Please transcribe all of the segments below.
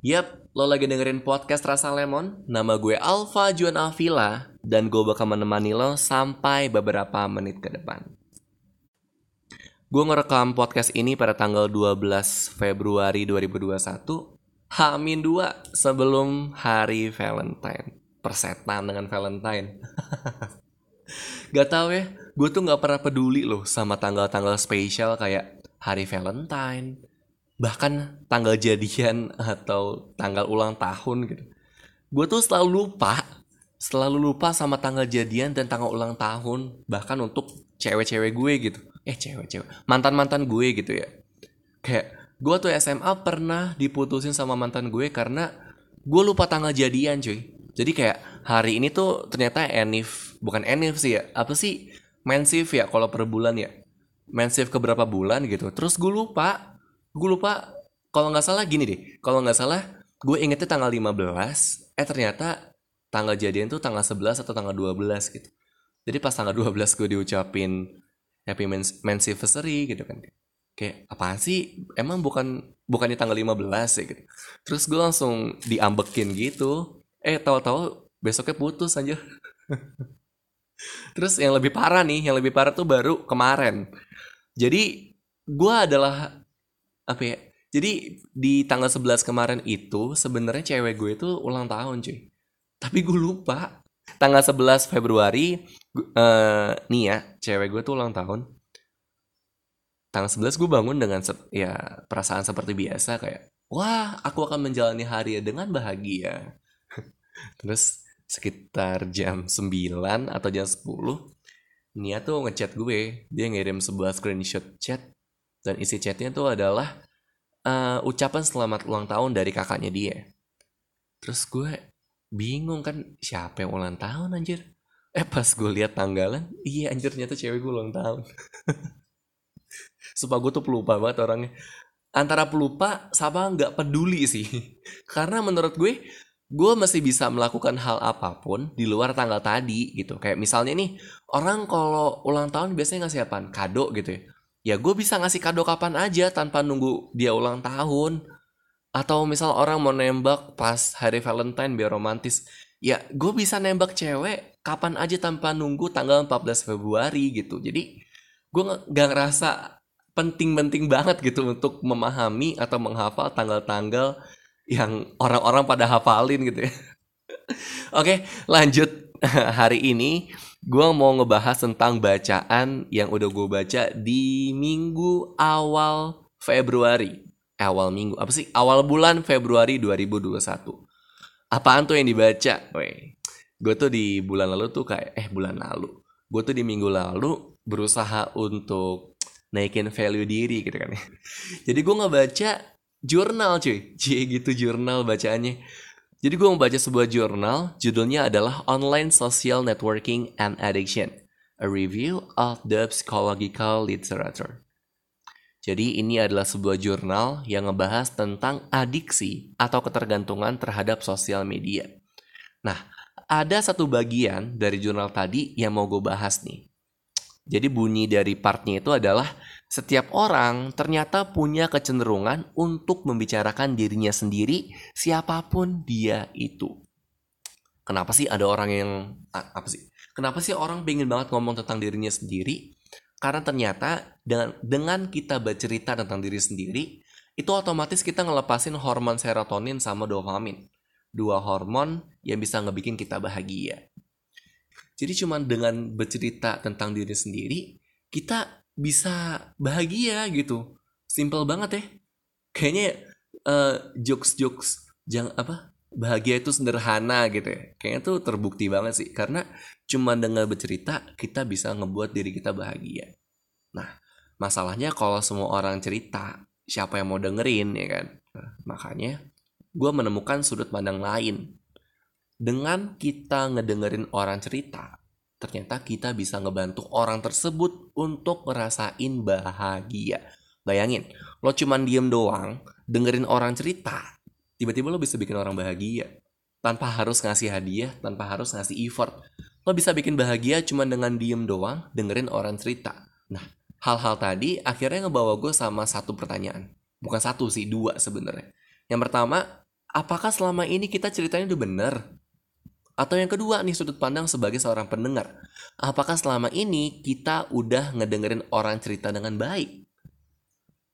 Yap, lo lagi dengerin podcast Rasa Lemon. Nama gue Alfa Juan Avila dan gue bakal menemani lo sampai beberapa menit ke depan. Gue ngerekam podcast ini pada tanggal 12 Februari 2021 Hamin 2 sebelum hari Valentine Persetan dengan Valentine Gak tau ya, gue tuh gak pernah peduli loh sama tanggal-tanggal spesial kayak hari Valentine Bahkan tanggal jadian atau tanggal ulang tahun gitu. Gue tuh selalu lupa Selalu lupa sama tanggal jadian dan tanggal ulang tahun Bahkan untuk cewek-cewek gue gitu. Eh cewek-cewek, mantan-mantan gue gitu ya. Kayak gue tuh SMA pernah diputusin sama mantan gue karena gue lupa tanggal jadian cuy. Jadi kayak hari ini tuh ternyata enif bukan enif sih ya apa sih? Mensif ya kalau per bulan ya. Mensif ke berapa bulan gitu. Terus gue lupa gue lupa kalau nggak salah gini deh. Kalau nggak salah gue ingetnya tanggal 15 eh ternyata tanggal jadian tuh tanggal 11 atau tanggal 12 gitu. Jadi pas tanggal 12 gue diucapin happy mens mensiversary gitu kan. Kayak apa sih? Emang bukan bukannya tanggal 15 ya? gitu. Terus gue langsung diambekin gitu. Eh tahu-tahu besoknya putus aja terus yang lebih parah nih yang lebih parah tuh baru kemarin. Jadi gue adalah apa ya? Jadi di tanggal 11 kemarin itu sebenarnya cewek gue itu ulang tahun cuy. Tapi gue lupa. Tanggal 11 Februari uh, nih ya cewek gue tuh ulang tahun. Tanggal 11 gue bangun dengan ya perasaan seperti biasa kayak wah aku akan menjalani hari dengan bahagia. Terus sekitar jam 9 atau jam 10 Nia tuh ngechat gue. Dia ngirim sebuah screenshot chat dan isi chatnya tuh adalah uh, ucapan selamat ulang tahun dari kakaknya dia terus gue bingung kan siapa yang ulang tahun anjir eh pas gue lihat tanggalan iya anjir ternyata cewek gue ulang tahun Sumpah gue tuh pelupa banget orangnya. Antara pelupa sama nggak peduli sih. Karena menurut gue, gue masih bisa melakukan hal apa pun di luar tanggal tadi gitu. Kayak misalnya nih, orang kalau ulang tahun biasanya ngasih apa? Kado gitu ya. Ya gue bisa ngasih kado kapan aja tanpa nunggu dia ulang tahun. Atau misal orang mau nembak pas hari Valentine biar romantis. Ya gue bisa nembak cewek kapan aja tanpa nunggu tanggal 14 Februari gitu. Jadi gue gak ngerasa penting-penting banget gitu untuk memahami atau menghafal tanggal-tanggal yang orang-orang pada hafalin gitu ya. Oke, lanjut hari ini gue mau ngebahas tentang bacaan yang udah gue baca di minggu awal Februari. Awal minggu, apa sih? Awal bulan Februari 2021. Apaan tuh yang dibaca? Gue tuh di bulan lalu tuh kayak, eh bulan lalu. Gue tuh di minggu lalu berusaha untuk naikin value diri gitu kan ya. Jadi gue nggak baca jurnal cuy, cie gitu jurnal bacaannya. Jadi gue membaca sebuah jurnal, judulnya adalah Online Social Networking and Addiction, a review of the psychological literature. Jadi ini adalah sebuah jurnal yang ngebahas tentang adiksi atau ketergantungan terhadap sosial media. Nah, ada satu bagian dari jurnal tadi yang mau gue bahas nih. Jadi bunyi dari partnya itu adalah setiap orang ternyata punya kecenderungan untuk membicarakan dirinya sendiri siapa pun dia itu. Kenapa sih ada orang yang apa sih? Kenapa sih orang pengen banget ngomong tentang dirinya sendiri? Karena ternyata dengan dengan kita bercerita tentang diri sendiri, itu otomatis kita ngelepasin hormon serotonin sama dopamin. Dua hormon yang bisa ngebikin kita bahagia. Jadi cuma dengan bercerita tentang diri sendiri, kita bisa bahagia gitu. Simple banget ya. Kayaknya uh, jokes-jokes jangan apa bahagia itu sederhana gitu ya. Kayaknya tuh terbukti banget sih karena cuma dengan bercerita kita bisa ngebuat diri kita bahagia. Nah, masalahnya kalau semua orang cerita, siapa yang mau dengerin ya kan? Nah, makanya gue menemukan sudut pandang lain dengan kita ngedengerin orang cerita, ternyata kita bisa ngebantu orang tersebut untuk ngerasain bahagia. Bayangin, lo cuman diem doang, dengerin orang cerita, tiba-tiba lo bisa bikin orang bahagia. Tanpa harus ngasih hadiah, tanpa harus ngasih effort. Lo bisa bikin bahagia cuma dengan diem doang, dengerin orang cerita. Nah, hal-hal tadi akhirnya ngebawa gue sama satu pertanyaan. Bukan satu sih, dua sebenarnya. Yang pertama, apakah selama ini kita ceritanya udah bener? Atau yang kedua nih sudut pandang sebagai seorang pendengar. Apakah selama ini kita udah ngedengerin orang cerita dengan baik?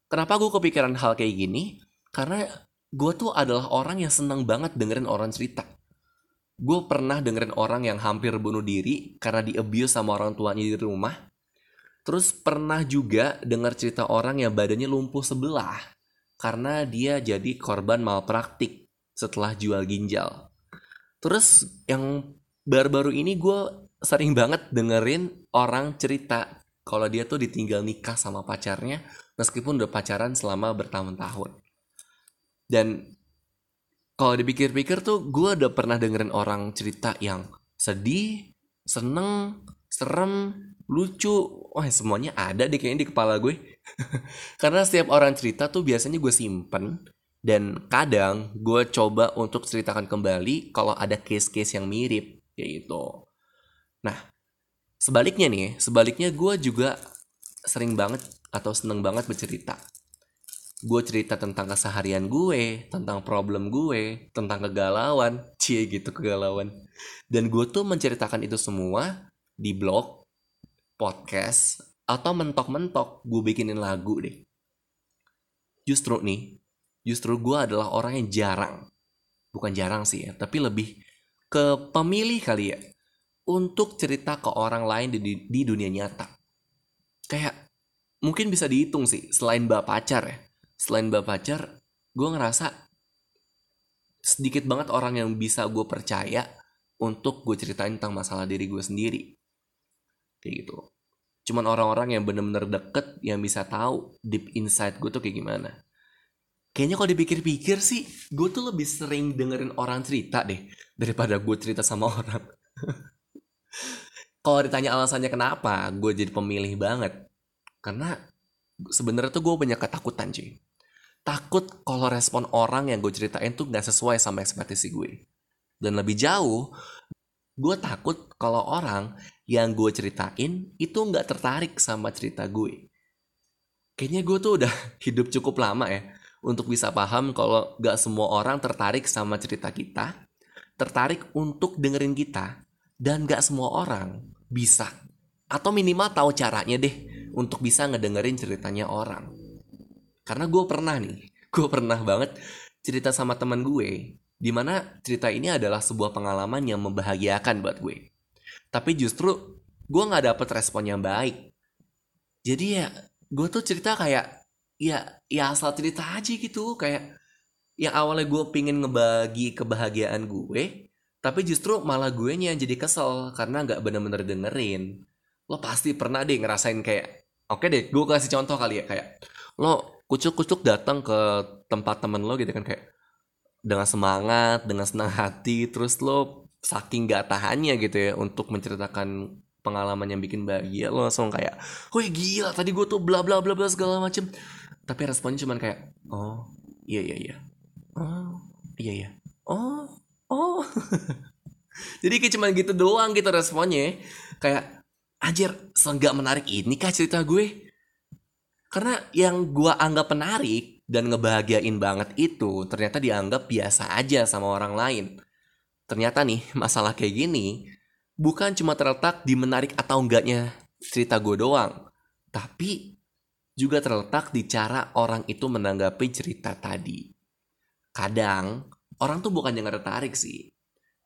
Kenapa gue kepikiran hal kayak gini? Karena gue tuh adalah orang yang senang banget dengerin orang cerita. Gue pernah dengerin orang yang hampir bunuh diri karena di abuse sama orang tuanya di rumah. Terus pernah juga denger cerita orang yang badannya lumpuh sebelah karena dia jadi korban malpraktik setelah jual ginjal. Terus yang baru-baru ini gue sering banget dengerin orang cerita kalau dia tuh ditinggal nikah sama pacarnya meskipun udah pacaran selama bertahun-tahun. Dan kalau dipikir-pikir tuh gue udah pernah dengerin orang cerita yang sedih, seneng, serem, lucu, wah semuanya ada deh kayaknya di kepala gue. Karena setiap orang cerita tuh biasanya gue simpen dan kadang gue coba untuk ceritakan kembali kalau ada case-case yang mirip kayak gitu. Nah, sebaliknya nih, sebaliknya gue juga sering banget atau seneng banget bercerita. Gue cerita tentang keseharian gue, tentang problem gue, tentang kegalauan, cie gitu kegalauan. Dan gue tuh menceritakan itu semua di blog, podcast, atau mentok-mentok gue bikinin lagu deh. Justru nih, justru gue adalah orang yang jarang. Bukan jarang sih ya, tapi lebih ke pemilih kali ya. Untuk cerita ke orang lain di, di dunia nyata. Kayak, mungkin bisa dihitung sih, selain mbak pacar ya. Selain mbak pacar, gue ngerasa sedikit banget orang yang bisa gue percaya untuk gue ceritain tentang masalah diri gue sendiri kayak gitu cuman orang-orang yang bener-bener deket yang bisa tahu deep inside gue tuh kayak gimana kayaknya kalau dipikir-pikir sih gue tuh lebih sering dengerin orang cerita deh daripada gue cerita sama orang. Kalau ditanya alasannya kenapa gue jadi pemilih banget. Karena sebenarnya tuh gue banyak ketakutan cuy. Takut kalau respon orang yang gue ceritain tuh gak sesuai sama ekspektasi gue. Dan lebih jauh gue takut kalau orang yang gue ceritain itu nggak tertarik sama cerita gue. Kayaknya gue tuh udah hidup cukup lama ya untuk bisa paham kalau nggak semua orang tertarik sama cerita kita, tertarik untuk dengerin kita, dan nggak semua orang bisa. Atau minimal tahu caranya deh untuk bisa ngedengerin ceritanya orang. Karena gue pernah nih, gue pernah banget cerita sama teman gue, di mana cerita ini adalah sebuah pengalaman yang membahagiakan buat gue. Tapi justru gue nggak dapet respon yang baik. Jadi ya gue tuh cerita kayak ya ya asal cerita aja gitu. Kayak yang awalnya gue pingin ngebagi kebahagiaan gue tapi justru malah gue yang jadi kesel karena nggak bener-bener dengerin. Lo pasti pernah deh ngerasain kayak oke deh gue kasih contoh kali ya kayak lo kucuk-kucuk datang ke tempat temen lo gitu kan kayak dengan semangat dengan senang hati terus lo saking gak tahannya gitu ya untuk menceritakan pengalaman yang bikin bahagia lo langsung kayak woi gila tadi gue tuh bla bla bla bla segala macem tapi responnya cuman kayak oh iya iya iya. Oh. Iya iya. Oh oh. Jadi kayak cuman gitu doang gitu responnya. Kayak anjir senggak menarik ini kah cerita gue? Karena yang gue anggap menarik dan ngebahagiain banget itu ternyata dianggap biasa aja sama orang lain. Ternyata nih masalah kayak gini bukan cuma terletak di menarik atau enggaknya cerita gue doang, tapi juga terletak di cara orang itu menanggapi cerita tadi. Kadang orang tuh bukan yang tertarik sih,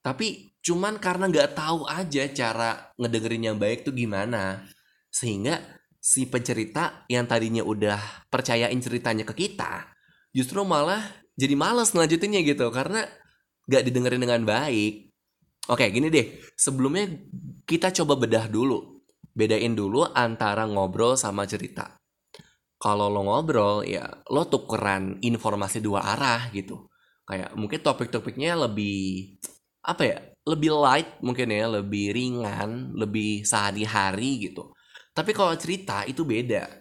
tapi cuman karena nggak tahu aja cara ngedengerin yang baik tuh gimana, sehingga si pencerita yang tadinya udah percayain ceritanya ke kita, justru malah jadi males ngelanjutinnya gitu karena gak didengerin dengan baik. Oke, gini deh. Sebelumnya kita coba bedah dulu. Bedain dulu antara ngobrol sama cerita. Kalau lo ngobrol, ya lo tukeran informasi dua arah gitu. Kayak mungkin topik-topiknya lebih apa ya? Lebih light mungkin ya, lebih ringan, lebih sehari-hari gitu. Tapi kalau cerita itu beda.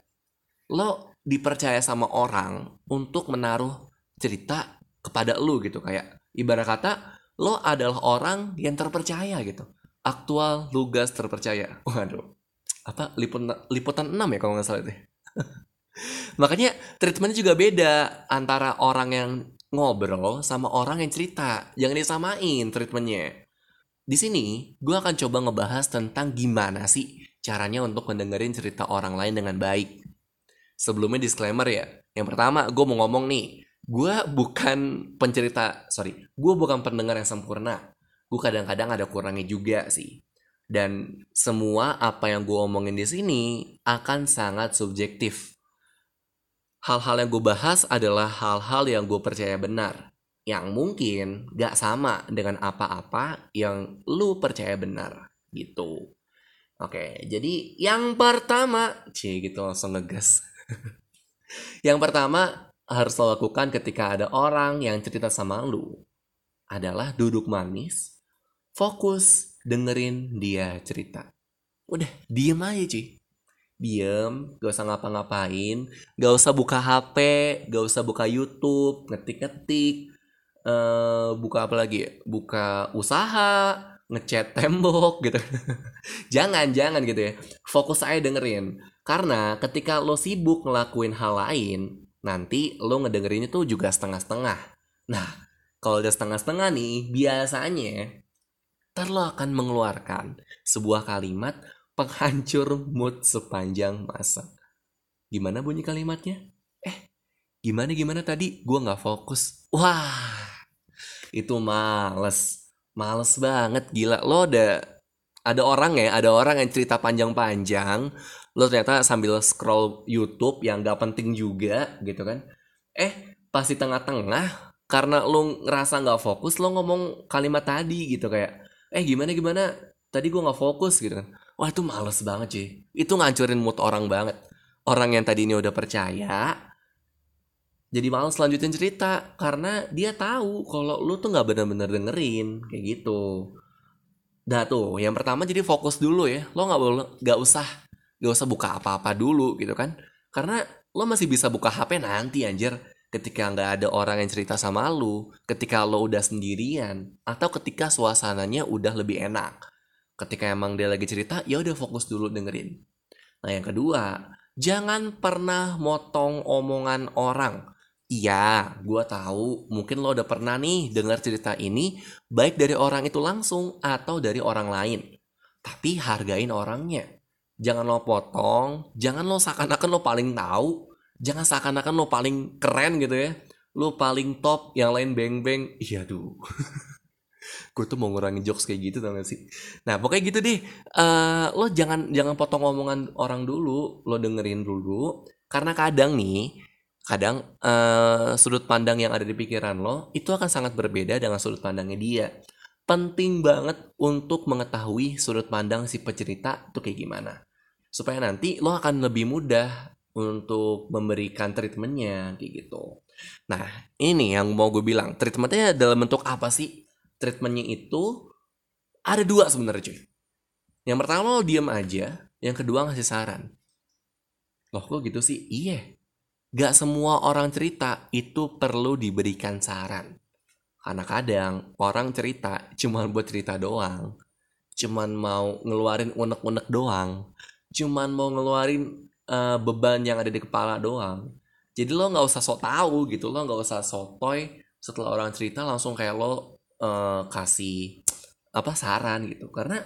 Lo dipercaya sama orang untuk menaruh cerita kepada lo gitu kayak ibarat kata lo adalah orang yang terpercaya gitu aktual lugas terpercaya waduh apa liputan liputan 6 ya kalau nggak salah deh makanya treatmentnya juga beda antara orang yang ngobrol sama orang yang cerita jangan disamain treatmentnya. Di sini gue akan coba ngebahas tentang gimana sih caranya untuk mendengarin cerita orang lain dengan baik. Sebelumnya disclaimer ya yang pertama gue mau ngomong nih gue bukan pencerita sorry gue bukan pendengar yang sempurna. Gue kadang-kadang ada kurangnya juga sih. Dan semua apa yang gue omongin di sini akan sangat subjektif. Hal-hal yang gue bahas adalah hal-hal yang gue percaya benar. Yang mungkin gak sama dengan apa-apa yang lu percaya benar. Gitu. Oke, jadi yang pertama, cie gitu langsung ngegas. yang pertama harus lo lakukan ketika ada orang yang cerita sama lu adalah duduk manis, fokus dengerin dia cerita. Udah, diem aja cuy. Diem, gak usah ngapa-ngapain, gak usah buka HP, gak usah buka YouTube, ngetik-ngetik, uh, buka apa lagi? Buka usaha, ngechat tembok gitu. jangan, jangan gitu ya. Fokus aja dengerin. Karena ketika lo sibuk ngelakuin hal lain, nanti lo ngedengerinnya tuh juga setengah-setengah. Nah, kalau udah setengah-setengah nih, biasanya ntar akan mengeluarkan sebuah kalimat penghancur mood sepanjang masa. Gimana bunyi kalimatnya? Eh, gimana gimana tadi? Gue nggak fokus. Wah, itu males, males banget gila. Lo ada ada orang ya, ada orang yang cerita panjang-panjang. Lo ternyata sambil scroll YouTube yang gak penting juga gitu kan. Eh, pasti tengah-tengah karena lo ngerasa nggak fokus, lo ngomong kalimat tadi gitu kayak eh gimana gimana tadi gue nggak fokus gitu kan wah itu males banget sih itu ngancurin mood orang banget. Orang yang tadi ini udah percaya jadi males lanjutin cerita. Karena dia tahu kalau lu tuh nggak bener-bener dengerin kayak gitu. Dah tuh yang pertama jadi fokus dulu ya. Lo nggak boleh nggak usah nggak usah buka apa-apa dulu gitu kan. Karena lo masih bisa buka HP nanti anjir. Ketika nggak ada orang yang cerita sama lu, ketika lo udah sendirian, atau ketika suasananya udah lebih enak. Ketika emang dia lagi cerita, ya udah fokus dulu dengerin. Nah yang kedua, jangan pernah motong omongan orang. Iya, gue tahu mungkin lo udah pernah nih dengar cerita ini baik dari orang itu langsung atau dari orang lain. Tapi hargain orangnya. Jangan lo potong, jangan lo seakan-akan lo paling tahu, jangan seakan-akan lo paling keren gitu ya lo paling top yang lain beng beng iya tuh gue tuh mau ngurangin jokes kayak gitu tau gak sih? Nah pokoknya gitu deh. Uh, lo jangan jangan potong omongan orang dulu lo dengerin dulu. Karena kadang nih kadang uh, sudut pandang yang ada di pikiran lo itu akan sangat berbeda dengan sudut pandangnya dia. Penting banget untuk mengetahui sudut pandang si pecerita tuh kayak gimana. Supaya nanti lo akan lebih mudah untuk memberikan treatmentnya kayak gitu. Nah ini yang mau gue bilang treatmentnya dalam bentuk apa sih? Treatmentnya itu ada dua sebenarnya cuy. Yang pertama lo diem aja, yang kedua ngasih saran. Loh kok gitu sih? Iya. Gak semua orang cerita itu perlu diberikan saran. Karena kadang orang cerita cuma buat cerita doang. Cuman mau ngeluarin unek-unek doang. Cuman mau ngeluarin uh, beban yang ada di kepala doang jadi lo nggak usah sok tahu gitu lo nggak usah sotoy setelah orang cerita langsung kayak lo uh, kasih apa saran gitu. Karena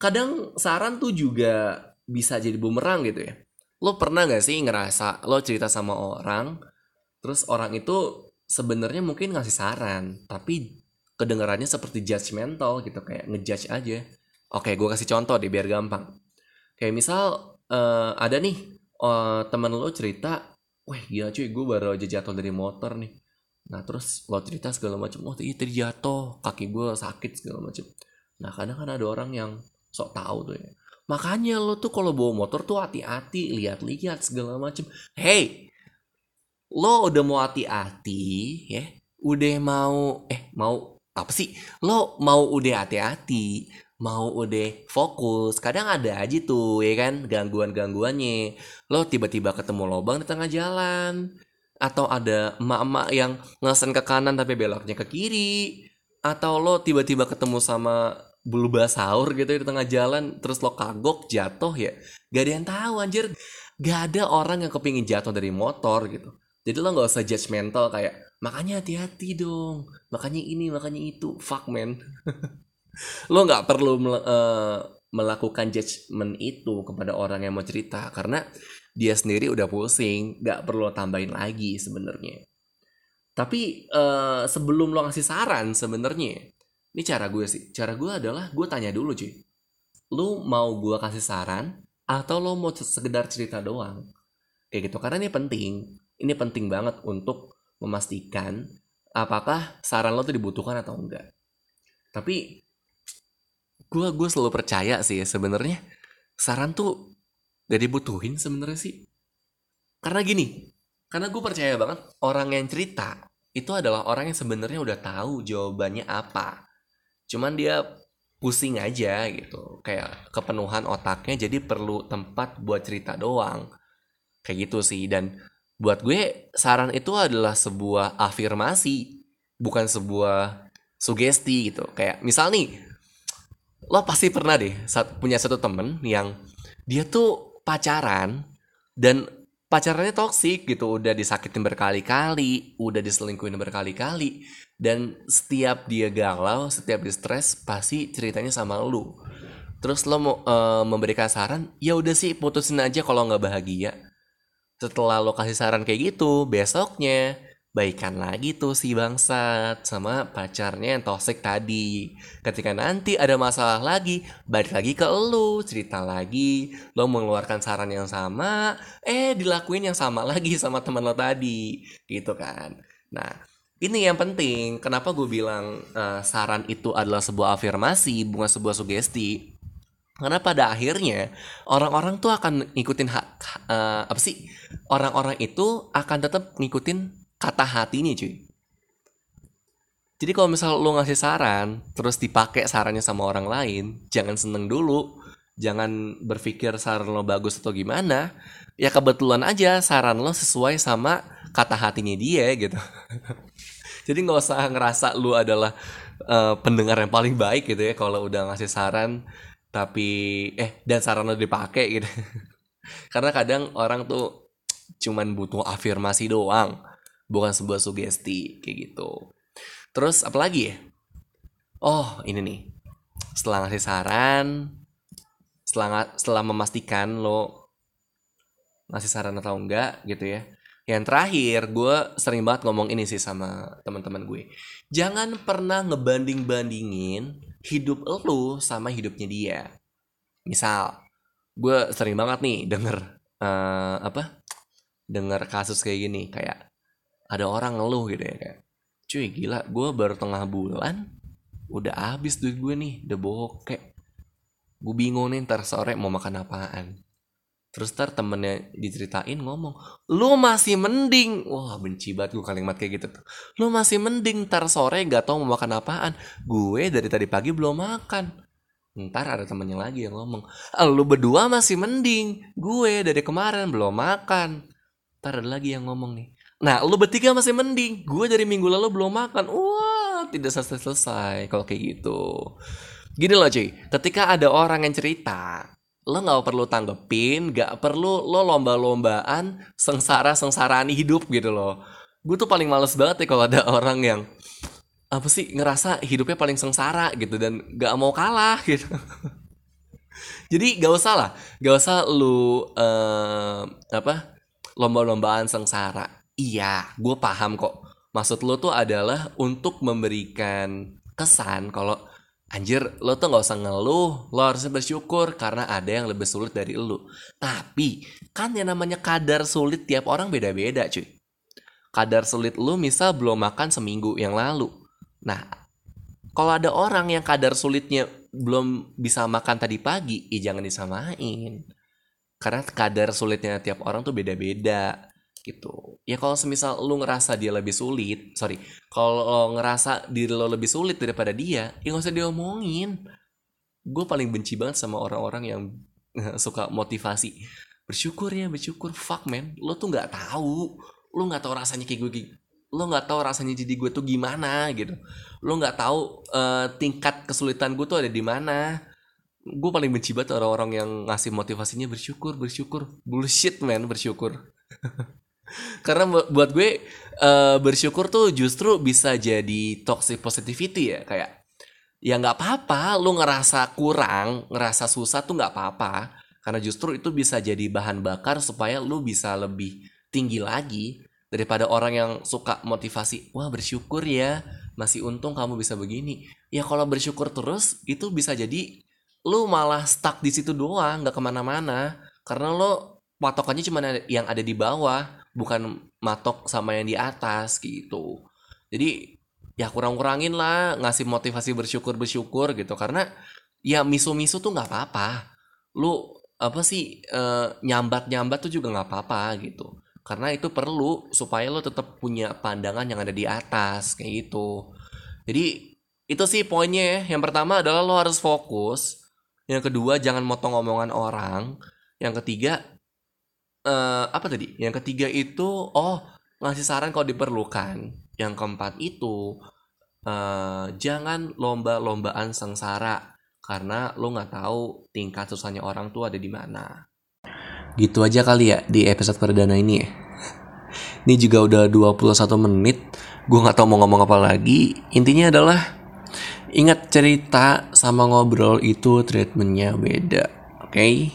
kadang saran tuh juga bisa jadi bumerang gitu ya. Lo pernah nggak sih ngerasa lo cerita sama orang terus orang itu sebenarnya mungkin ngasih saran tapi kedengarannya seperti judgmental gitu kayak ngejudge aja. Oke gue kasih contoh deh biar gampang. Kayak misal uh, ada nih uh, teman lo cerita wah gila cuy gue baru aja jatuh dari motor nih nah terus lo cerita segala macam oh iya tadi jatuh kaki gue sakit segala macam. Nah kadang kan ada orang yang sok tahu tuh ya. Makanya lo tuh kalau bawa motor tuh hati-hati lihat-lihat segala macam. Hey lo udah mau hati-hati ya udah mau eh mau apa sih? Lo mau udah hati-hati mau udah fokus kadang ada aja tuh ya kan gangguan-gangguannya. Lo tiba-tiba ketemu lubang di tengah jalan atau ada emak-emak yang ngesen ke kanan tapi beloknya ke kiri. Atau lo tiba-tiba ketemu sama bulu basaur gitu di tengah jalan terus lo kagok jatuh ya. Gak ada yang tahu anjir. Gak ada orang yang kepingin jatuh dari motor gitu. Jadi lo gak usah judgmental kayak makanya hati-hati dong. Makanya ini makanya itu. Fuck man. Lo nggak perlu uh, melakukan judgement itu kepada orang yang mau cerita. Karena dia sendiri udah pusing nggak perlu tambahin lagi sebenarnya. Tapi uh, sebelum lo ngasih saran sebenarnya ini cara gue sih. Cara gue adalah gue tanya dulu cuy. Lo mau gue kasih saran atau lo mau sekedar cerita doang? Kayak gitu karena ini penting. Ini penting banget untuk memastikan apakah saran lo tuh dibutuhkan atau enggak. Tapi gue gue selalu percaya sih ya sebenarnya saran tuh gak dibutuhin sebenarnya sih. Karena gini karena gue percaya banget orang yang cerita itu adalah orang yang sebenarnya udah tahu jawabannya apa. Cuman dia pusing aja gitu. Kayak kepenuhan otaknya jadi perlu tempat buat cerita doang. Kayak gitu sih. Dan buat gue saran itu adalah sebuah afirmasi bukan sebuah sugesti gitu. Kayak misal nih lo pasti pernah deh punya satu temen yang dia tuh pacaran dan pacarannya toksik gitu udah disakitin berkali-kali udah diselingkuhin berkali-kali dan setiap dia galau setiap dia stres pasti ceritanya sama lu. Terus lo mau uh, memberikan saran ya udah sih putusin aja kalau nggak bahagia. Setelah lo kasih saran kayak gitu besoknya baikan lagi tuh si bangsat sama pacarnya yang toxic tadi. Ketika nanti ada masalah lagi, balik lagi ke lu, cerita lagi, lo mengeluarkan saran yang sama, eh dilakuin yang sama lagi sama teman lo tadi, gitu kan. Nah, ini yang penting. Kenapa gue bilang uh, saran itu adalah sebuah afirmasi, bukan sebuah sugesti? Karena pada akhirnya orang-orang tuh akan ngikutin hak uh, apa sih? Orang-orang itu akan tetap ngikutin kata hati nih cuy. Jadi kalau misal lo ngasih saran terus dipakai sarannya sama orang lain jangan seneng dulu. Jangan berpikir saran lo bagus atau gimana. Ya kebetulan aja saran lo sesuai sama kata hatinya dia gitu. Jadi nggak usah ngerasa lu adalah uh, pendengar yang paling baik gitu ya kalau udah ngasih saran tapi eh dan saran lo dipakai gitu. Karena kadang orang tuh cuman butuh afirmasi doang bukan sebuah sugesti kayak gitu. Terus apa lagi ya? Oh ini nih. Setelah ngasih saran setelah setelah memastikan lo ngasih saran atau enggak gitu ya. Yang terakhir gue sering banget ngomong ini sih sama teman-teman gue. Jangan pernah ngebanding bandingin hidup lo sama hidupnya dia. Misal gue sering banget nih denger uh, apa? Denger kasus kayak gini kayak ada orang ngeluh gitu ya kayak cuy gila gue baru tengah bulan udah habis duit gue nih udah bokek gue bingung nih ntar sore mau makan apaan. Terus ntar temennya diceritain ngomong lu masih mending wah benci banget gue kalimat kayak gitu tuh. Lu masih mending ntar sore gak tau mau makan apaan gue dari tadi pagi belum makan. Ntar ada temennya lagi yang ngomong lu berdua masih mending gue dari kemarin belum makan. Ntar ada lagi yang ngomong nih Nah, lu bertiga masih mending. Gue dari minggu lalu belum makan. Wah, tidak selesai-selesai kalau kayak gitu. Gini loh cuy, ketika ada orang yang cerita, lo gak perlu tanggepin, gak perlu lo lomba-lombaan sengsara-sengsaraan hidup gitu loh. Gue tuh paling males banget ya kalau ada orang yang apa sih ngerasa hidupnya paling sengsara gitu dan gak mau kalah gitu. Jadi gak usah lah, gak usah lu uh, apa lomba-lombaan sengsara Iya, gue paham kok. Maksud lo tuh adalah untuk memberikan kesan kalau anjir lo tuh nggak usah ngeluh, lo harusnya bersyukur karena ada yang lebih sulit dari lo. Tapi kan yang namanya kadar sulit tiap orang beda-beda cuy. Kadar sulit lo misal belum makan seminggu yang lalu. Nah, kalau ada orang yang kadar sulitnya belum bisa makan tadi pagi, ya jangan disamain. Karena kadar sulitnya tiap orang tuh beda-beda gitu. Ya kalau semisal lu ngerasa dia lebih sulit sorry kalau ngerasa diri lo lebih sulit daripada dia ya nggak usah diomongin. Gue paling benci banget sama orang-orang yang suka motivasi bersyukur ya bersyukur fuck man lo tuh nggak tahu. Lo nggak tahu rasanya kayak gue lo nggak tahu rasanya jadi gue tuh gimana gitu. Lo nggak tahu uh, tingkat kesulitan gue tuh ada di mana. Gue paling benci banget orang-orang yang ngasih motivasinya bersyukur bersyukur. Bullshit man bersyukur Karena buat gue uh, bersyukur tuh justru bisa jadi toxic positivity ya kayak ya nggak apa-apa lu ngerasa kurang ngerasa susah tuh nggak apa-apa. Karena justru itu bisa jadi bahan bakar supaya lu bisa lebih tinggi lagi daripada orang yang suka motivasi wah bersyukur ya masih untung kamu bisa begini. Ya kalau bersyukur terus itu bisa jadi lu malah stuck di situ doang nggak ke mana-mana. Karena lo patokannya cuma yang ada di bawah bukan matok sama yang di atas gitu. Jadi ya kurang-kurangin lah ngasih motivasi bersyukur bersyukur gitu. Karena ya misu-misu tuh nggak apa-apa. Lu apa sih uh, nyambat-nyambat tuh juga nggak apa-apa gitu. Karena itu perlu supaya lo tetap punya pandangan yang ada di atas kayak gitu. Jadi itu sih poinnya ya. Yang pertama adalah lo harus fokus. Yang kedua jangan motong omongan orang. Yang ketiga uh, apa tadi? Yang ketiga itu oh ngasih saran kalau diperlukan. Yang keempat itu uh, jangan lomba-lombaan sengsara karena lo nggak tahu tingkat susahnya orang tuh ada di mana. Gitu aja kali ya di episode perdana ini. Ya ini juga udah 21 menit. Gue nggak tahu mau ngomong apa lagi. Intinya adalah Ingat cerita sama ngobrol itu treatmentnya beda, oke? Okay?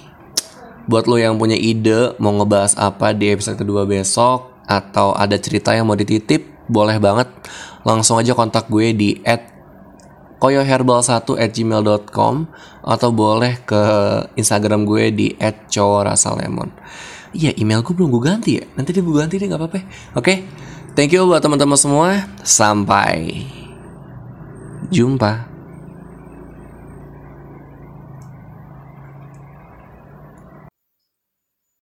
Buat lo yang punya ide mau ngebahas apa di episode kedua besok atau ada cerita yang mau dititip, boleh banget langsung aja kontak gue di at koyoherbal1 at gmail.com atau boleh ke Instagram gue di at lemon. Iya email gue belum gue ganti ya Nanti dia gue ganti deh gak apa-apa Oke? Thank you buat teman-teman semua Sampai jumpa.